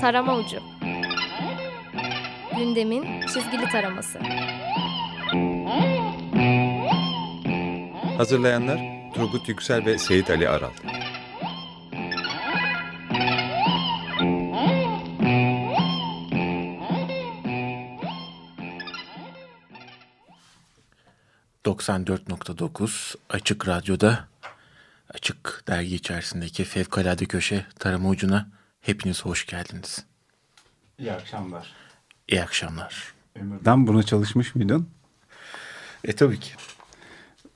Tarama Ucu Gündemin çizgili taraması Hazırlayanlar Turgut Yüksel ve Seyit Ali Aral. ...94.9 Açık Radyo'da... ...Açık Dergi içerisindeki Fevkalade Köşe Tarama Ucu'na... ...hepiniz hoş geldiniz. İyi akşamlar. İyi akşamlar. Ömürden buna çalışmış mıydın? E tabii ki.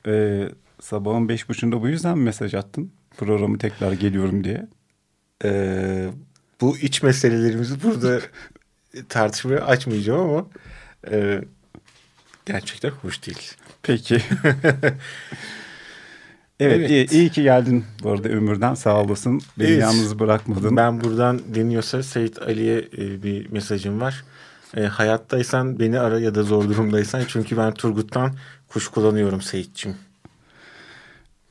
Ee, sabahın beş buçuğunda bu yüzden mi mesaj attın? Programı tekrar geliyorum diye. Ee, bu iç meselelerimizi burada tartışmaya açmayacağım ama... E, ...gerçekten hoş değil. Peki. evet, evet. Iyi, iyi ki geldin bu arada Ömür'den sağ olasın. Beni evet. yalnız bırakmadın. Ben buradan deniyorsa Seyit Ali'ye e, bir mesajım var. E, hayattaysan beni ara ya da zor durumdaysan. Çünkü ben Turgut'tan kuş kullanıyorum Seyit'ciğim.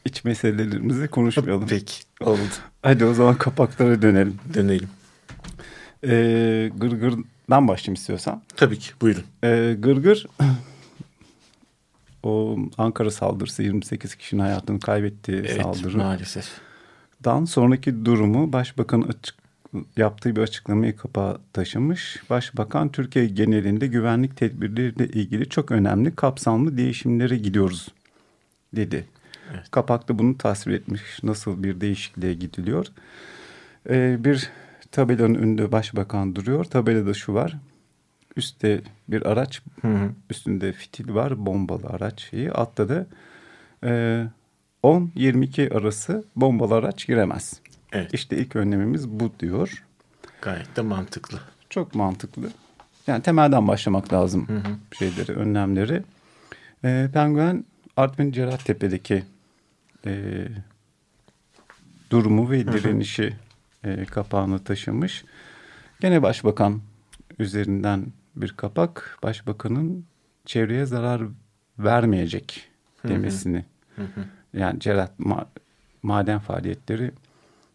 İç meselelerimizi konuşmayalım. Peki oldu. Hadi o zaman kapaklara dönelim. Dönelim. Ee, Gırgır'dan başlayayım istiyorsan. Tabii ki buyurun. Ee, Gırgır o Ankara saldırısı 28 kişinin hayatını kaybettiği evet, saldırı. maalesef. Dan sonraki durumu başbakan açık, yaptığı bir açıklamayı kapağa taşımış. Başbakan Türkiye genelinde güvenlik tedbirleriyle ilgili çok önemli kapsamlı değişimlere gidiyoruz dedi. Evet. Kapakta bunu tasvir etmiş nasıl bir değişikliğe gidiliyor. Ee, bir tabelanın önünde başbakan duruyor. Tabelada şu var. Üstte bir araç, hı hı. üstünde fitil var, bombalı araç şeyi. Altta da e, 10-22 arası bombalı araç giremez. Evet. İşte ilk önlemimiz bu diyor. Gayet de mantıklı. Çok mantıklı. Yani temelden başlamak lazım hı hı. şeyleri, önlemleri. E, Penguen Artvin Cerattepe'deki e, durumu ve direnişi e, kapağını taşımış. Gene başbakan üzerinden bir kapak başbakanın çevreye zarar vermeyecek demesini. Hı hı. Yani cerat ma maden faaliyetleri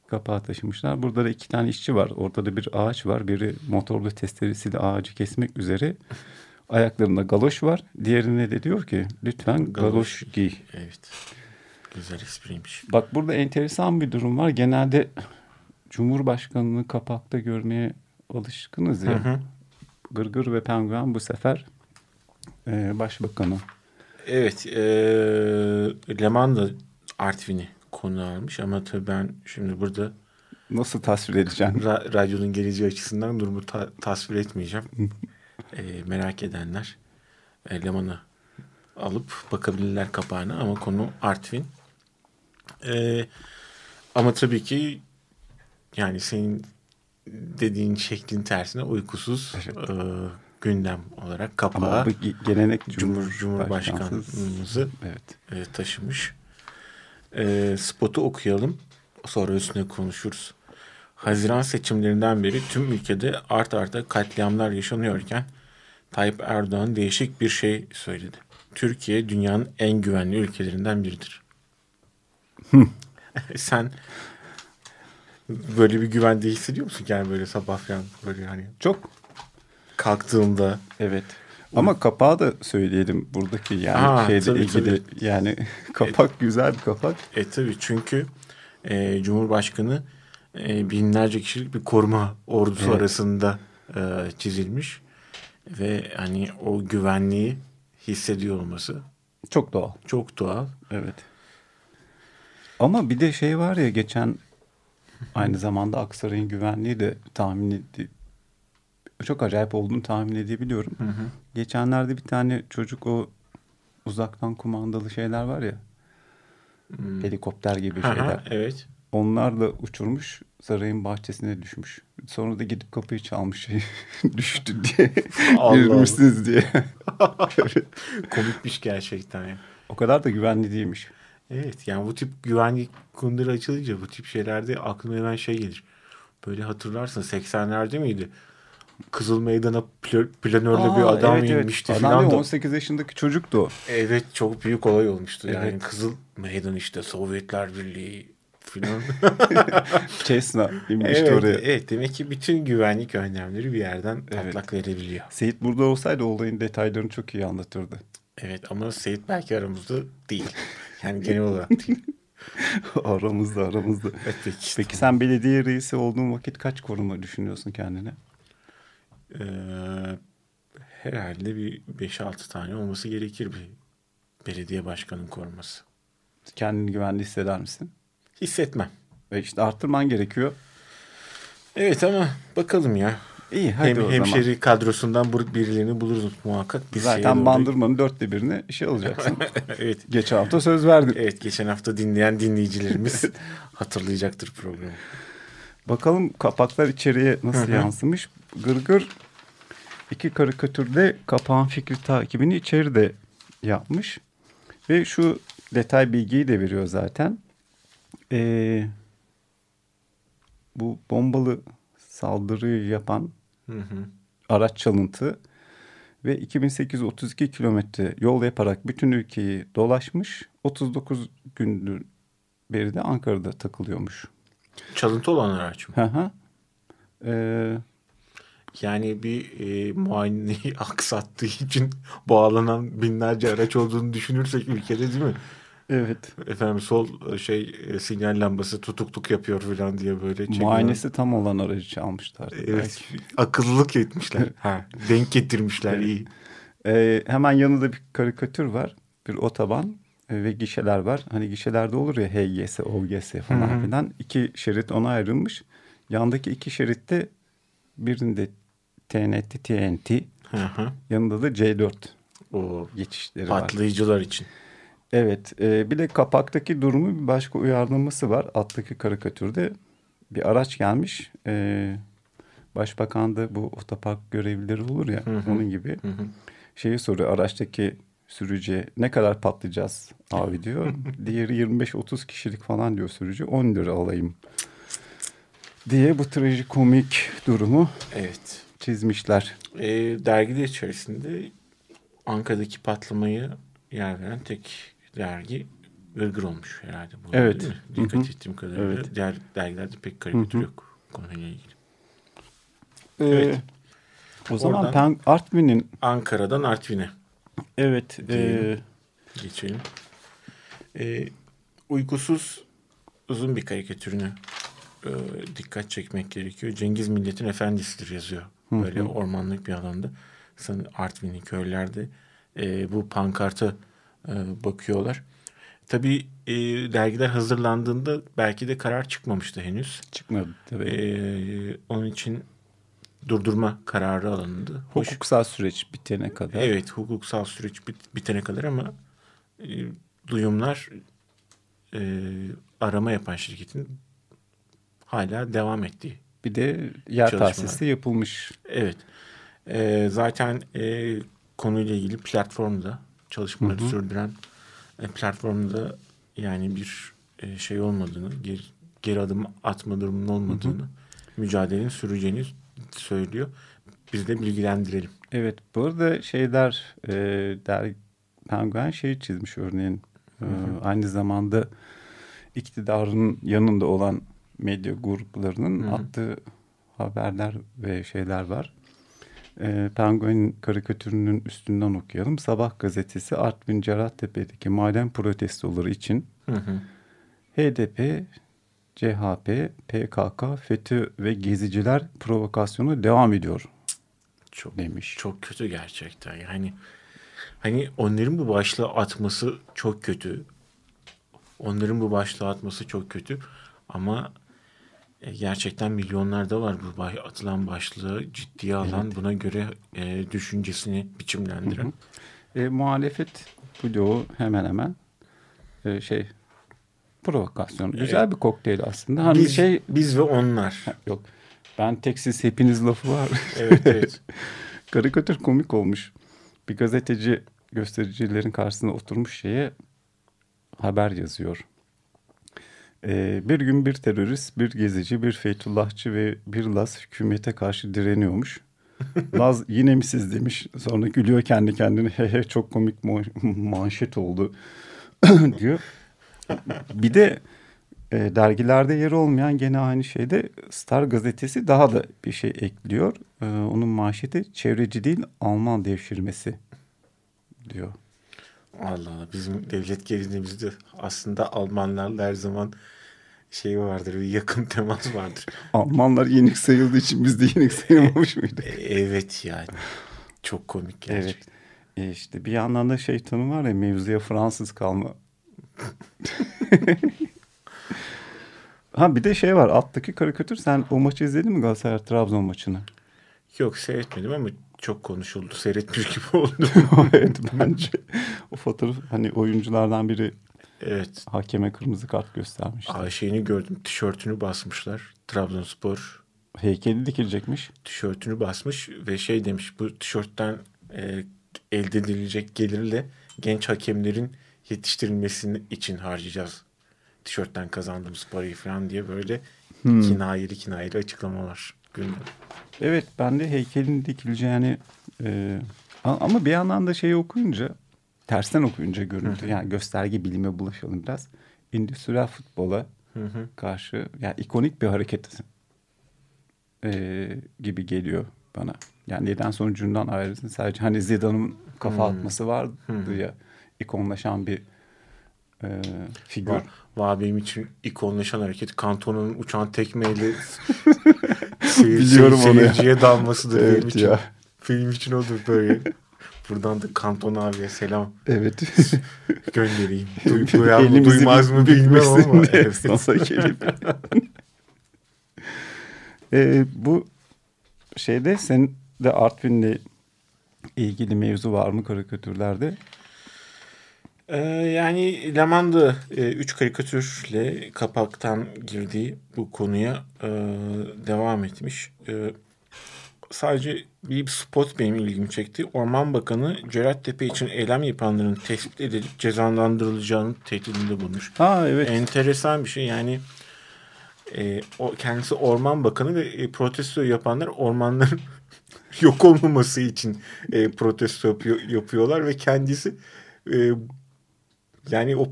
kapağı taşımışlar. Burada da iki tane işçi var. Orada da bir ağaç var. Biri motorlu testeresiyle ağacı kesmek üzere. Ayaklarında galoş var. Diğerine de diyor ki lütfen galoş, galoş giy. Evet. Güzel espriymiş. Bak burada enteresan bir durum var. Genelde Cumhurbaşkanı'nı kapakta görmeye alışkınız ya. Hı hı. Gırgır ve Penguen bu sefer e, başbakanı. Evet. E, Leman da Artvin'i konu almış ama tabii ben şimdi burada nasıl tasvir edeceğim? Ra radyonun geleceği açısından durumu ta tasvir etmeyeceğim. e, merak edenler e, Leman'ı alıp bakabilirler kapağına ama konu Artvin. E, ama tabii ki yani senin dediğin şeklin tersine uykusuz evet. e, gündem olarak kapağı Ama gelenek Cumhur, Cumhurbaşkanımızı evet. e, taşımış. E, spotu okuyalım. Sonra üstüne konuşuruz. Haziran seçimlerinden beri tüm ülkede art arta katliamlar yaşanıyorken Tayyip Erdoğan değişik bir şey söyledi. Türkiye dünyanın en güvenli ülkelerinden biridir. Sen böyle bir güvende hissediyor musun yani böyle sabah falan böyle hani çok kalktığımda evet ama kapağı da söyleyelim buradaki yani Aa, şeyde tabii, ilgili tabii. yani kapak e, güzel bir kapak. E tabii çünkü e, Cumhurbaşkanı e, binlerce kişilik bir koruma ordusu evet. arasında e, çizilmiş ve hani o güvenliği hissediyor olması çok doğal. Çok doğal. Evet. Ama bir de şey var ya geçen Aynı zamanda Aksaray'ın güvenliği de tahmin etti. Çok acayip olduğunu tahmin edebiliyorum. Hı hı. Geçenlerde bir tane çocuk o uzaktan kumandalı şeyler var ya. Hmm. Helikopter gibi Aha, şeyler. Evet. Onlar uçurmuş sarayın bahçesine düşmüş. Sonra da gidip kapıyı çalmış şey düştü diye. Girmişsiniz diye. Komikmiş gerçekten. Ya. O kadar da güvenli değilmiş. Evet yani bu tip güvenlik konuları açılınca bu tip şeylerde aklıma hemen şey gelir. Böyle hatırlarsın 80'lerde miydi? Kızıl Meydan'a planörle Aa, bir adam evet, inmişti evet. Adam 18 yaşındaki çocuktu o. Evet çok büyük olay olmuştu. Evet. Yani Kızıl Meydan işte Sovyetler Birliği falan. Cessna inmişti evet, oraya. evet demek ki bütün güvenlik önlemleri bir yerden patlak verebiliyor. Seyit burada olsaydı olayın detaylarını çok iyi anlatırdı. Evet ama Seyit belki aramızda değil. Yani genel olarak değil. aramızda aramızda. Evet, peki. Peki sen belediye reisi olduğun vakit kaç koruma düşünüyorsun kendine? Ee, herhalde bir 5-6 tane olması gerekir bir belediye başkanının koruması. Kendini güvende hisseder misin? Hissetmem. Ve işte arttırman gerekiyor. Evet ama bakalım ya. İyi hadi Hem, o hemşeri zaman. kadrosundan birilerini buluruz muhakkak. Şeye Zaten doğru- bandırmanın dörtte birini işe alacaksın. evet. Geçen hafta söz verdin. Evet geçen hafta dinleyen dinleyicilerimiz hatırlayacaktır programı. Bakalım kapaklar içeriye nasıl yansımış. Gırgır iki karikatürde kapağın fikri takibini içeride yapmış. Ve şu detay bilgiyi de veriyor zaten. Ee, bu bombalı saldırıyı yapan Hı hı. araç çalıntı ve 2832 kilometre yol yaparak bütün ülkeyi dolaşmış. 39 gündür beri de Ankara'da takılıyormuş. Çalıntı olan araç mı? Hı hı. Ee, Yani bir e, muayeneyi aksattığı için bağlanan binlerce araç olduğunu düşünürsek ülkede değil mi? Evet. Efendim sol e, şey e, sinyal lambası tutukluk yapıyor falan diye böyle çekiyor. Muayenesi tam olan aracı çalmışlar. Evet. Akıllılık etmişler. ha, denk getirmişler iyi. Ee, hemen yanında bir karikatür var. Bir otoban e, ve gişeler var. Hani gişelerde olur ya HGS, OGS falan filan. İki şerit ona ayrılmış. Yandaki iki şeritte birinde TNT, TNT. Hı hı. Yanında da C4 O geçişleri var. patlayıcılar için. Evet. e, bir de kapaktaki durumu bir başka uyarlaması var. Alttaki karikatürde bir araç gelmiş. E, Başbakan da bu otopark görevlileri olur ya. Hı hı. Onun gibi. Hı hı. Şeyi soruyor araçtaki sürücüye ne kadar patlayacağız abi diyor. Diğeri 25-30 kişilik falan diyor sürücü. 10 lira alayım diye bu trajikomik durumu Evet. çizmişler. E, dergide içerisinde Ankara'daki patlamayı yer veren tek dergi Gırgır olmuş herhalde. Bu, Evet. Dikkat Hı hı. ettiğim kadarıyla. Evet. Diğer dergilerde pek karikatür Hı hı. yok konuyla ilgili. Ee, Evet. O zaman Oradan- Pen- Artvin'in Ankara'dan Artvin'e evet e, geçelim. E, uykusuz uzun bir karikatürünü e, dikkat çekmek gerekiyor. Cengiz Millet'in efendisidir yazıyor. Böyle ormanlık bir alanda. Sanırım Artvin'in köylerde e, bu pankarta e, bakıyorlar. Tabii e, dergiler hazırlandığında belki de karar çıkmamıştı henüz. çıkmadı tabii. E, onun için durdurma kararı alındı. Hoş, Hukuksal süreç bitene kadar. Evet hukuksal süreç bit- bitene kadar ama e, duyumlar e, arama yapan şirketin hala devam ettiği. Bir de yer tahsisi yapılmış. Evet. E, zaten e, konuyla ilgili platformda çalışmaları sürdüren e, platformda yani bir e, şey olmadığını, geri, geri adım atma durumunun olmadığını, mücadelenin süreceğini söylüyor. Biz de bilgilendirelim. Evet bu arada şeyler e, der, Penguen şey çizmiş örneğin. E, aynı zamanda iktidarın yanında olan medya gruplarının attığı haberler ve şeyler var. E, Penguin karikatürünün üstünden okuyalım. Sabah gazetesi Artvin Cerattepe'deki maden protestoları için Hı hı. HDP, CHP, PKK, FETÖ ve geziciler provokasyonu devam ediyor Çok demiş. Çok kötü gerçekten. Yani hani onların bu başlığı atması çok kötü. Onların bu başlığı atması çok kötü. Ama e, gerçekten milyonlarda var bu baş- atılan başlığı ciddiye alan, buna göre e, düşüncesini biçimlendiren. E, muhalefet bloğu hemen hemen e, şey provokasyon. Güzel bir kokteyl aslında. Hani Biz, şey biz ve onlar. yok. Ben tek siz hepiniz lafı var. evet evet. Karikatür komik olmuş. Bir gazeteci göstericilerin karşısında oturmuş şeye haber yazıyor. Ee, bir gün bir terörist, bir gezici, bir Feytullahçı ve bir Laz hükümete karşı direniyormuş. Laz yine mi siz demiş. Sonra gülüyor kendi kendine. He he çok komik ma- manşet oldu diyor. Bir de e, dergilerde yer olmayan gene aynı şeyde Star gazetesi daha da bir şey ekliyor. E, onun manşeti çevreci değil Alman devşirmesi diyor. Allah Allah bizim devlet gerilimizde aslında Almanlarla her zaman şey vardır bir yakın temas vardır. Almanlar yenik sayıldığı için biz de yenik sayılmamış mıydık? E, evet yani. Çok komik gerçekten. Evet. E işte bir yandan da şey tanım var ya mevzuya Fransız kalma. ha bir de şey var alttaki karikatür sen o maçı izledin mi Galatasaray Trabzon maçını? Yok seyretmedim ama çok konuşuldu. Seyretmiş gibi oldum. evet bence o fotoğraf hani oyunculardan biri evet. hakeme kırmızı kart göstermişti. Ayşe'ni gördüm. Tişörtünü basmışlar. Trabzonspor Heykeli dikilecekmiş. tişörtünü basmış ve şey demiş bu tişörtten e, elde edilecek gelirle genç hakemlerin yetiştirilmesi için harcayacağız. Tişörtten kazandığımız parayı falan diye böyle kinayeli kinayeli açıklamalar. Gündem. Evet ben de heykelin dikileceğini e, ama bir yandan da şeyi okuyunca tersten okuyunca görüntü yani gösterge bilime bulaşalım biraz. Endüstriyel futbola Hı hı. karşı yani ikonik bir hareket e, gibi geliyor bana. Yani neden sonucundan ayrısın sadece hani Zidane'ın kafa atması vardı ya ikonlaşan bir e, figür. Va, va benim için ikonlaşan hareket Kantona'nın uçan tekmeyle seyir, Biliyorum onu ya. seyirciye dalmasıdır benim Evet için. ya. Film için odur böyle. Buradan da Kanton abiye selam Evet. göndereyim. Du, duyar mı duymaz mı bilmem ama. Evet. sana gelip. e, bu şeyde senin de Artvin'le ilgili mevzu var mı karikatürlerde? Ee, yani Lamanda 3 karikatürle kapaktan girdiği bu konuya e, devam etmiş. E, sadece bir spot benim ilgimi çekti. Orman Bakanı Cerattepe için eylem yapanların tespit edilip cezalandırılacağını tehdidinde bulmuş. Ha evet. Enteresan bir şey yani e, o kendisi Orman Bakanı ve e, protesto yapanlar ormanların yok olmaması için e, protesto yapıyor, yapıyorlar ve kendisi e, yani o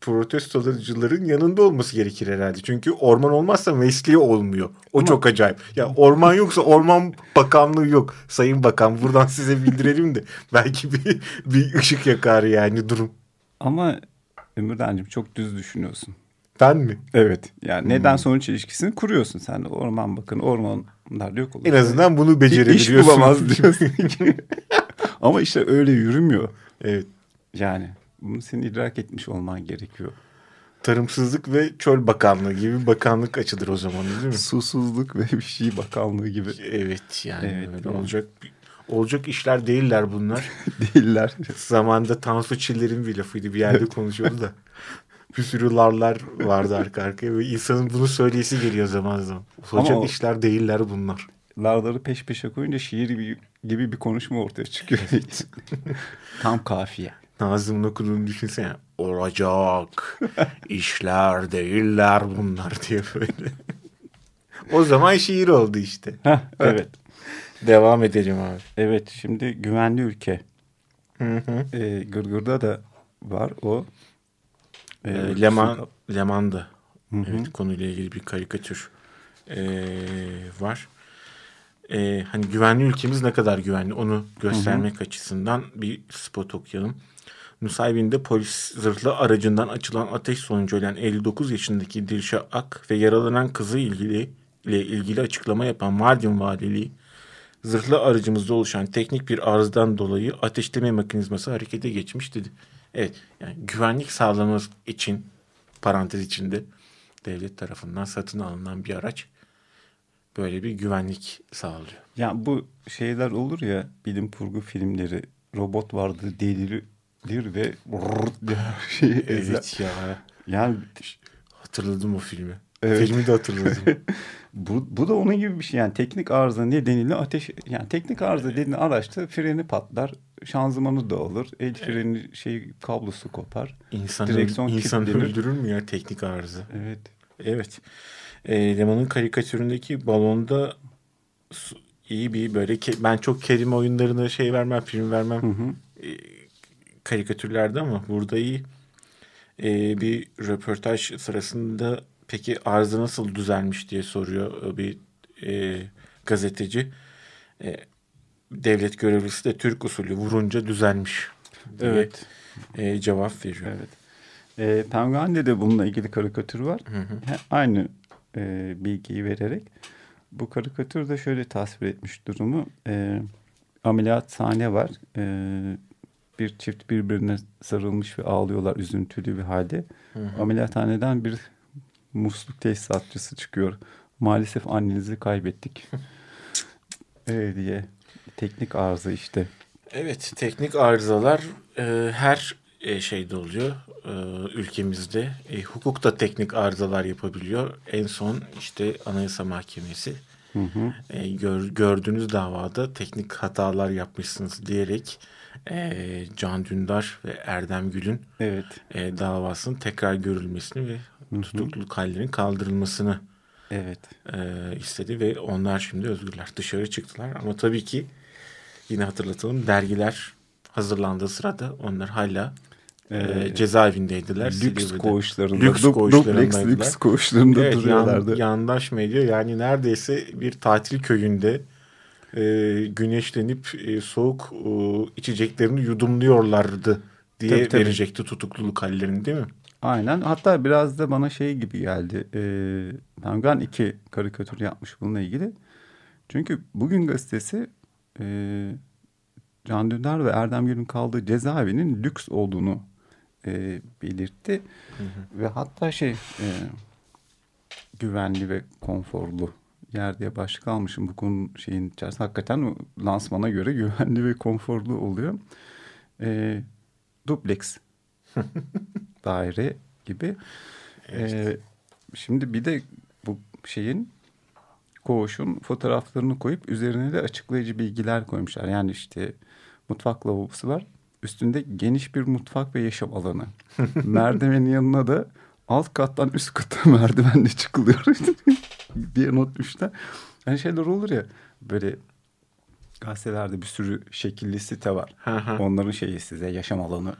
protestocuların yanında olması gerekir herhalde. Çünkü orman olmazsa mesleği olmuyor. O çok acayip. Ya orman yoksa orman bakanlığı yok. Sayın Bakan buradan size bildirelim de belki bir, bir ışık yakar yani durum. Ama Ömürden'cim çok düz düşünüyorsun. Ben mi? Evet. Yani neden sonuç ilişkisini kuruyorsun sen. Orman bakın ormanlar yok olur. En azından bunu İş becerebiliyorsun. bulamaz diyorsun. Ama işte öyle yürümüyor. Evet. Yani bunu senin idrak etmiş olman gerekiyor. Tarımsızlık ve Çöl Bakanlığı gibi bakanlık açılır o zaman değil mi? Susuzluk ve bir şey bakanlığı gibi Evet yani Evet, öyle olacak olacak işler değiller bunlar. değiller. Zamanında Tansu Çiller'in bir lafıydı bir yerde konuşuyordu da. Bir sürü larlar vardı arka arkaya ve insanın bunu söyleyesi geliyor zaman zaman. Olacak Ama o- işler değiller bunlar. Larları peş peşe koyunca şiir gibi, gibi bir konuşma ortaya çıkıyor. Tam kafiye. Nazım'ın okuduğunu düşünsene. Olacak işler değiller bunlar diye böyle. o zaman şiir oldu işte. Heh, evet. Devam edelim abi. Evet şimdi güvenli ülke. Hı hı. Ee, Gırgır'da da var o. Ee, Ee, Leman, Leman'da Hı hı. evet, konuyla ilgili bir karikatür ee, var. Ee, hani güvenli ülkemiz ne kadar güvenli onu göstermek açısından bir spot okuyalım. Nusaybin'de polis zırhlı aracından açılan ateş sonucu ölen 59 yaşındaki Dilşah Ak ve yaralanan kızı ilgili ile ilgili açıklama yapan Mardin Valiliği zırhlı aracımızda oluşan teknik bir arızadan dolayı ateşleme mekanizması harekete geçmiş dedi. Evet yani güvenlik sağlaması için parantez içinde devlet tarafından satın alınan bir araç böyle bir güvenlik sağlıyor. Ya bu şeyler olur ya bilim kurgu filmleri robot vardı delirir ve diye şey ezer. Evet ya Yani hatırladım o filmi. Evet. Filmi de hatırladım. bu, bu da onun gibi bir şey. Yani teknik arıza nedeniyle ateş yani teknik arıza dediğin araçta freni patlar, şanzımanı da olur, el freni şey kablosu kopar. İnsan, Direksiyon insan öldürür mü ya teknik arıza? Evet. Evet. E, Leman'ın karikatüründeki balonda iyi bir böyle ben çok kelime oyunlarına şey vermem, film vermem Hı hı. e, karikatürlerde ama burada iyi. e, bir röportaj sırasında peki arıza nasıl düzelmiş diye soruyor bir e, gazeteci. E, devlet görevlisi de Türk usulü vurunca düzelmiş diye Evet. e, cevap veriyor. Evet. E, Penguen'de de bununla ilgili karikatür var. Hı hı. Aynı e, bilgiyi vererek. Bu karikatürde şöyle tasvir etmiş durumu. E, ameliyathane var. E, bir çift birbirine sarılmış ve ağlıyorlar üzüntülü bir halde. Ameliyathaneden bir musluk tesisatçısı çıkıyor. Maalesef annenizi kaybettik. e, diye. Teknik arıza işte. Evet, teknik arızalar e, her e, şeyde oluyor e, ülkemizde. E, hukuk da teknik arızalar yapabiliyor. En son işte Anayasa Mahkemesi Hı hı. e, gör, gördüğünüz davada teknik hatalar yapmışsınız diyerek e, Can Dündar ve Erdem Gül'ün Evet. e, davasının tekrar görülmesini ve tutukluluk hallerinin kaldırılmasını Evet. e, istedi ve onlar şimdi özgürler. Dışarı çıktılar ama tabii ki yine hatırlatalım dergiler hazırlandığı sırada onlar hala e, cezaevindeydiler. Lüks koğuşlarında. Lüks koğuşlarındaydılar. Dubleks lüks koğuşlarında Evet, yan- duruyorlardı. yandaş medya yani neredeyse bir tatil köyünde e, güneşlenip e, soğuk e, içeceklerini yudumluyorlardı diye Tabii, tabii. verecekti tutukluluk hallerini değil mi? Aynen. Hatta biraz da bana şey gibi geldi. Ee, Penguin iki karikatür yapmış bununla ilgili. Çünkü bugün gazetesi e, Can Dündar ve Erdem Gül'ün kaldığı cezaevinin lüks olduğunu e, belirtti. Ve hatta şey e, güvenli ve konforlu yer diye başlık almışım bu konu şeyin içerisinde. Hakikaten lansmana göre güvenli ve konforlu oluyor. E, dupleks daire gibi. Ee, şimdi bir de bu şeyin koğuşun fotoğraflarını koyup üzerine de açıklayıcı bilgiler koymuşlar. Yani işte mutfak lavabosu var. Üstünde geniş bir mutfak ve yaşam alanı. Merdivenin yanına da alt kattan üst kata merdivenle çıkılıyor diye not düştüler. Hani şeyler olur ya böyle gazetelerde bir sürü şekilli site var. Hı hı. Onların şeyi size yaşam alanı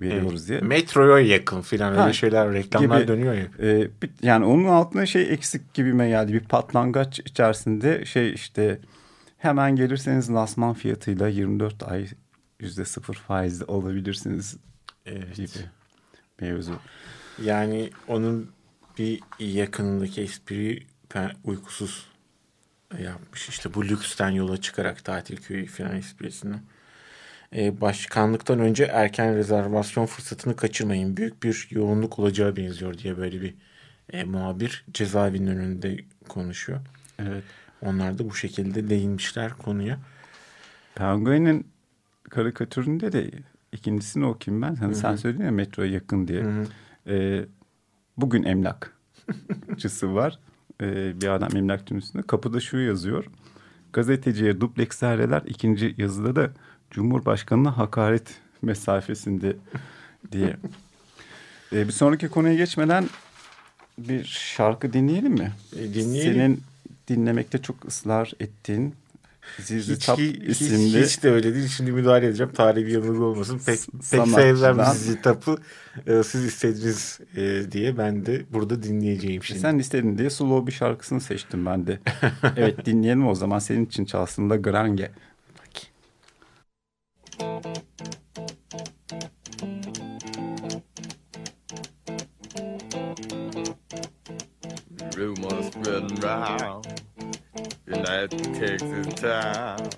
veriyoruz diye. Metroya yakın filan öyle Ha, şeyler reklamlar gibi. dönüyor ya. Bir- yani onun altına şey eksik gibime geldi. Bir patlangaç içerisinde şey işte hemen gelirseniz lansman fiyatıyla 24 ay yüzde sıfır faizle alabilirsiniz Evet. gibi mevzu. Yani onun bir yakınındaki espri uykusuz yapmış. İşte bu lüksten yola çıkarak tatil köyü falan esprisini. Ee, başkanlıktan önce erken rezervasyon fırsatını kaçırmayın. Büyük bir yoğunluk olacağı benziyor diye böyle bir e, muhabir cezaevinin önünde konuşuyor. Evet. Onlar da bu şekilde değinmişler konuya. Penguin'in karikatüründe de ikincisini okuyayım ben. Hani sen söyledin ya metroya yakın diye. Hı hı. Ee, bugün emlakçısı var. Ee, bir adam emlakçının üstünde. Kapıda şu yazıyor. Gazeteciye dupleks daireler ikinci yazıda da Cumhurbaşkanı'na hakaret mesafesinde diye. Ee, bir sonraki konuya geçmeden bir şarkı dinleyelim mi? E, dinleyelim. Senin dinlemekte çok ısrar ettiğin Zizi Hiç, Tap hiç, isimli hiç de öyle değil. Şimdi müdahale edeceğim. Tarihi bir yanılgı olmasın. Pek, pek sevmem sizi tapı. Ee, siz istediniz e, diye ben de burada dinleyeceğim şimdi. Sen istedin diye slow bir şarkısını seçtim ben de. evet dinleyelim o zaman senin için çalsın da Grange. Rumors spreading round United Texas town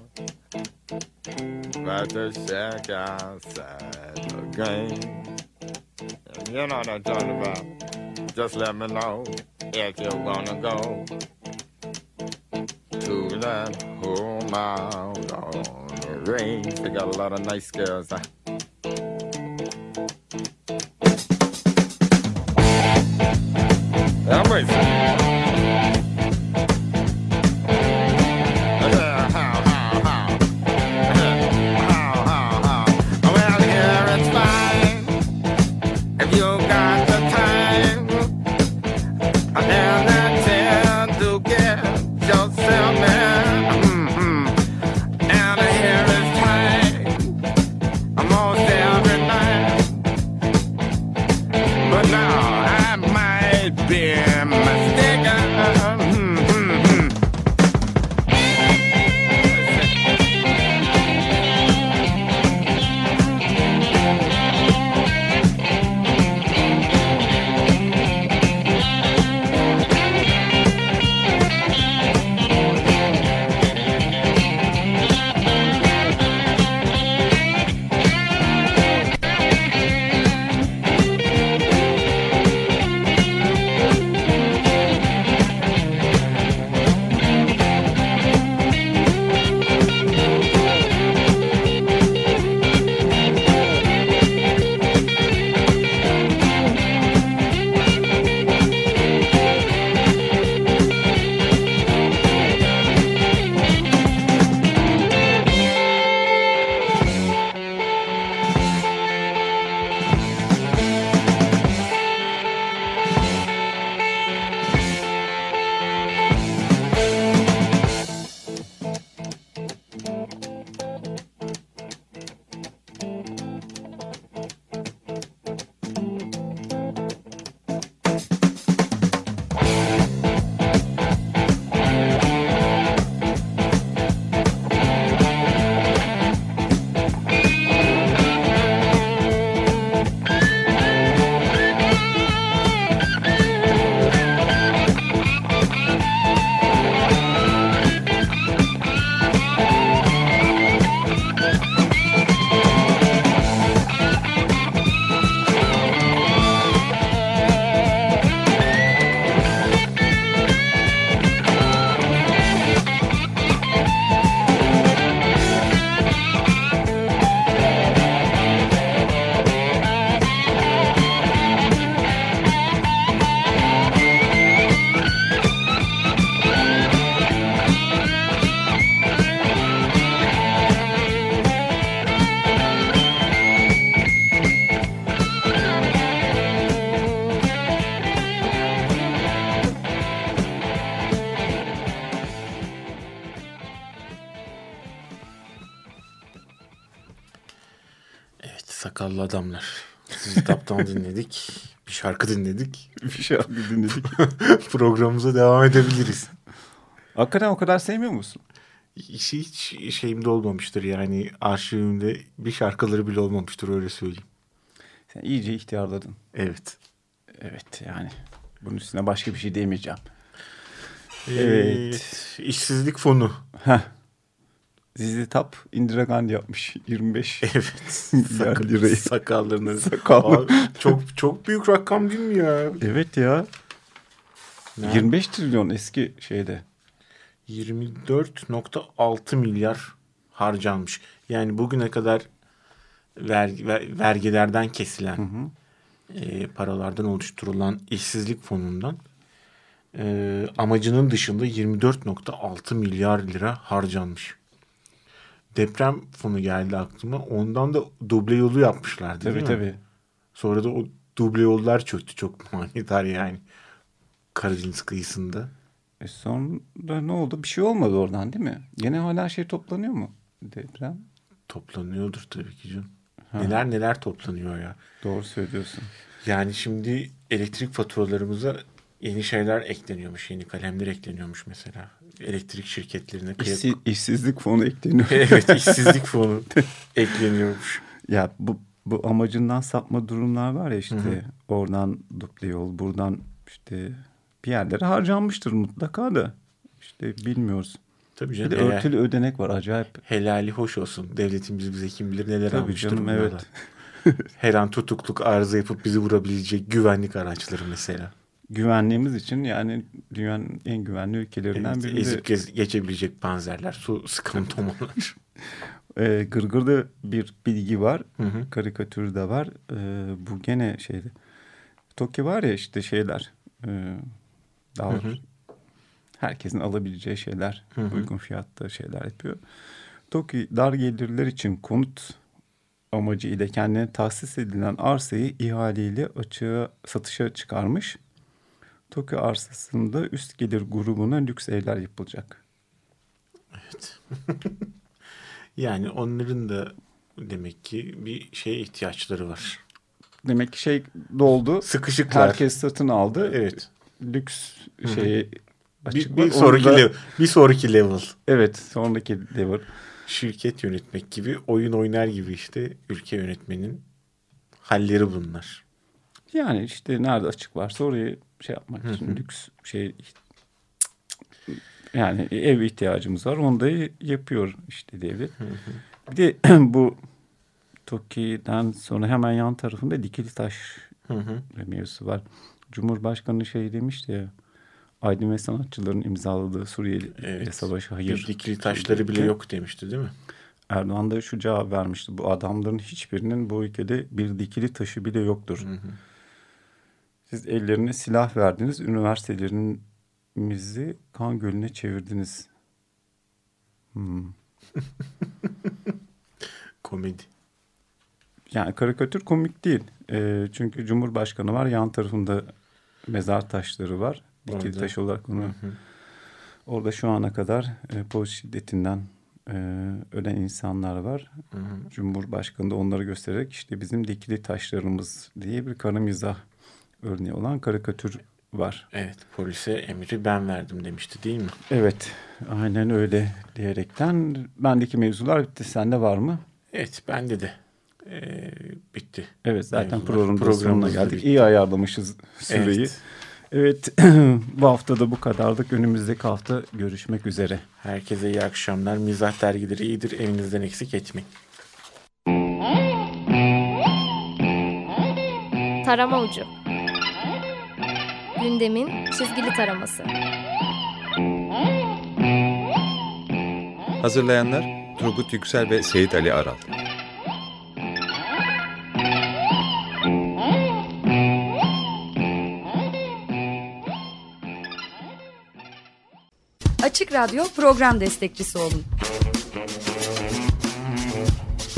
about to shack outside the game. You know what I'm talking about. Just let me know if you wanna go to that home out on the range. They got a lot of nice girls. Huh? Sakallı adamlar. Sizi taptan dinledik. Bir şarkı dinledik. Bir şarkı dinledik. Programımıza devam edebiliriz. Hakikaten o kadar sevmiyor musun? İşi hiç şeyimde olmamıştır yani arşivimde bir şarkıları bile olmamıştır öyle söyleyeyim. Sen iyice ihtiyarladın. Evet. Evet yani. Bunun üstüne başka bir şey diyemeyeceğim. Evet. İşsizlik fonu. Heh. Zizi Tap Indira Gandhi yapmış 25 Evet. Sakal- lirayı. Sakallarını. Sakallı. Abi, çok çok büyük rakam değil mi ya? Evet ya. Ne? 25 trilyon eski şeyde. 24.6 milyar harcanmış. Yani bugüne kadar vergi, ver- vergilerden kesilen e, paralardan oluşturulan işsizlik fonundan e, amacının dışında 24.6 milyar lira harcanmış. Deprem fonu geldi aklıma. Ondan da duble yolu yapmışlardı Tabii değil mi? tabii. Sonra da o duble yollar çöktü. Çok manidar yani. Karadeniz kıyısında. E sonra ne oldu? Bir şey olmadı oradan değil mi? Gene hala şey toplanıyor mu? Deprem. Toplanıyordur tabii ki canım. Ha. Neler neler toplanıyor ya. Doğru söylüyorsun. Yani şimdi elektrik faturalarımıza yeni şeyler ekleniyormuş. Yeni kalemler ekleniyormuş mesela. Elektrik şirketlerine. kıyak- İşsi, işsizlik fonu ekleniyor. evet işsizlik fonu ekleniyormuş. ya bu, bu amacından sapma durumlar var ya işte. Oradan duble yol, buradan işte bir yerlere harcanmıştır mutlaka da. İşte bilmiyoruz. Tabii Bir canım. de helal- örtülü ödenek var acayip. helali hoş olsun. Devletimiz bize kim bilir neler Tabii almıştır canım, bunlarla. evet. Her an tutukluk arıza yapıp bizi vurabilecek güvenlik araçları mesela. Güvenliğimiz için yani dünyanın en güvenli ülkelerinden Evet, birinde ezip gez- geçebilecek panzerler, su sıkan tomalar. e, gırgırda bir bilgi var. Hı hı. Karikatürü de var. E, bu gene şeyde. Toki var ya işte şeyler. E, daha Hı hı. herkesin alabileceği şeyler. Hı hı. Uygun fiyatta şeyler yapıyor. Toki dar gelirler için konut amacı ile kendine tahsis edilen arsayı ihaleyle açığa satışa çıkarmış. Toki arsasında üst gelir grubuna lüks evler yapılacak. Yani onların da demek ki bir şeye ihtiyaçları var. Demek ki şey doldu. Sıkışıklar. Herkes satın aldı. Evet. Lüks şeyi Bir, bir sonraki da- level, bir sonraki level. Evet sonraki level. Şirket yönetmek gibi, oyun oynar gibi işte ülke yönetmenin halleri bunlar. Yani işte nerede açık varsa orayı şey yapmak için lüks şey yani ev ihtiyacımız var. Onu da yapıyor işte devlet. Bir de bu Toki'den sonra hemen yan tarafında dikili taş Hı hı. mevzusu var. Cumhurbaşkanı şey demişti ya aydın ve sanatçıların imzaladığı Suriyeli Evet. savaşı hayır. Bir dikili taşları bile yok demişti değil mi? Erdoğan da şu cevap vermişti. Bu adamların hiçbirinin bu ülkede bir dikili taşı bile yoktur. Hı hı. Siz ellerine silah verdiniz. Üniversitelerimizi kan gölüne çevirdiniz. Hmm. Komedi. Yani karikatür komik değil. Ee, çünkü Cumhurbaşkanı var. Yan tarafında mezar taşları var. Dikili taş olarak onu. Hı hı. Orada şu ana kadar e, polis şiddetinden e, ölen insanlar var. Hı hı. Cumhurbaşkanı da onları göstererek işte bizim dikili taşlarımız diye bir kara mizah örneği olan karikatür var. Evet polise emri ben verdim demişti değil mi? Evet aynen öyle diyerekten bendeki mevzular bitti. Sende var mı? Evet bende de ee, bitti. Evet zaten Mevzular. programın da sonuna Programımız da geldik. bitti. İyi ayarlamışız süreyi. Evet. Evet bu hafta da bu kadardık. Önümüzdeki hafta görüşmek üzere. Herkese iyi akşamlar. Mizah dergileri iyidir. Evinizden eksik etmeyin. Tarama ucu. Gündemin çizgili taraması. Hazırlayanlar Turgut Yüksel ve Seyit Ali Aral. Açık Radyo program destekçisi olun.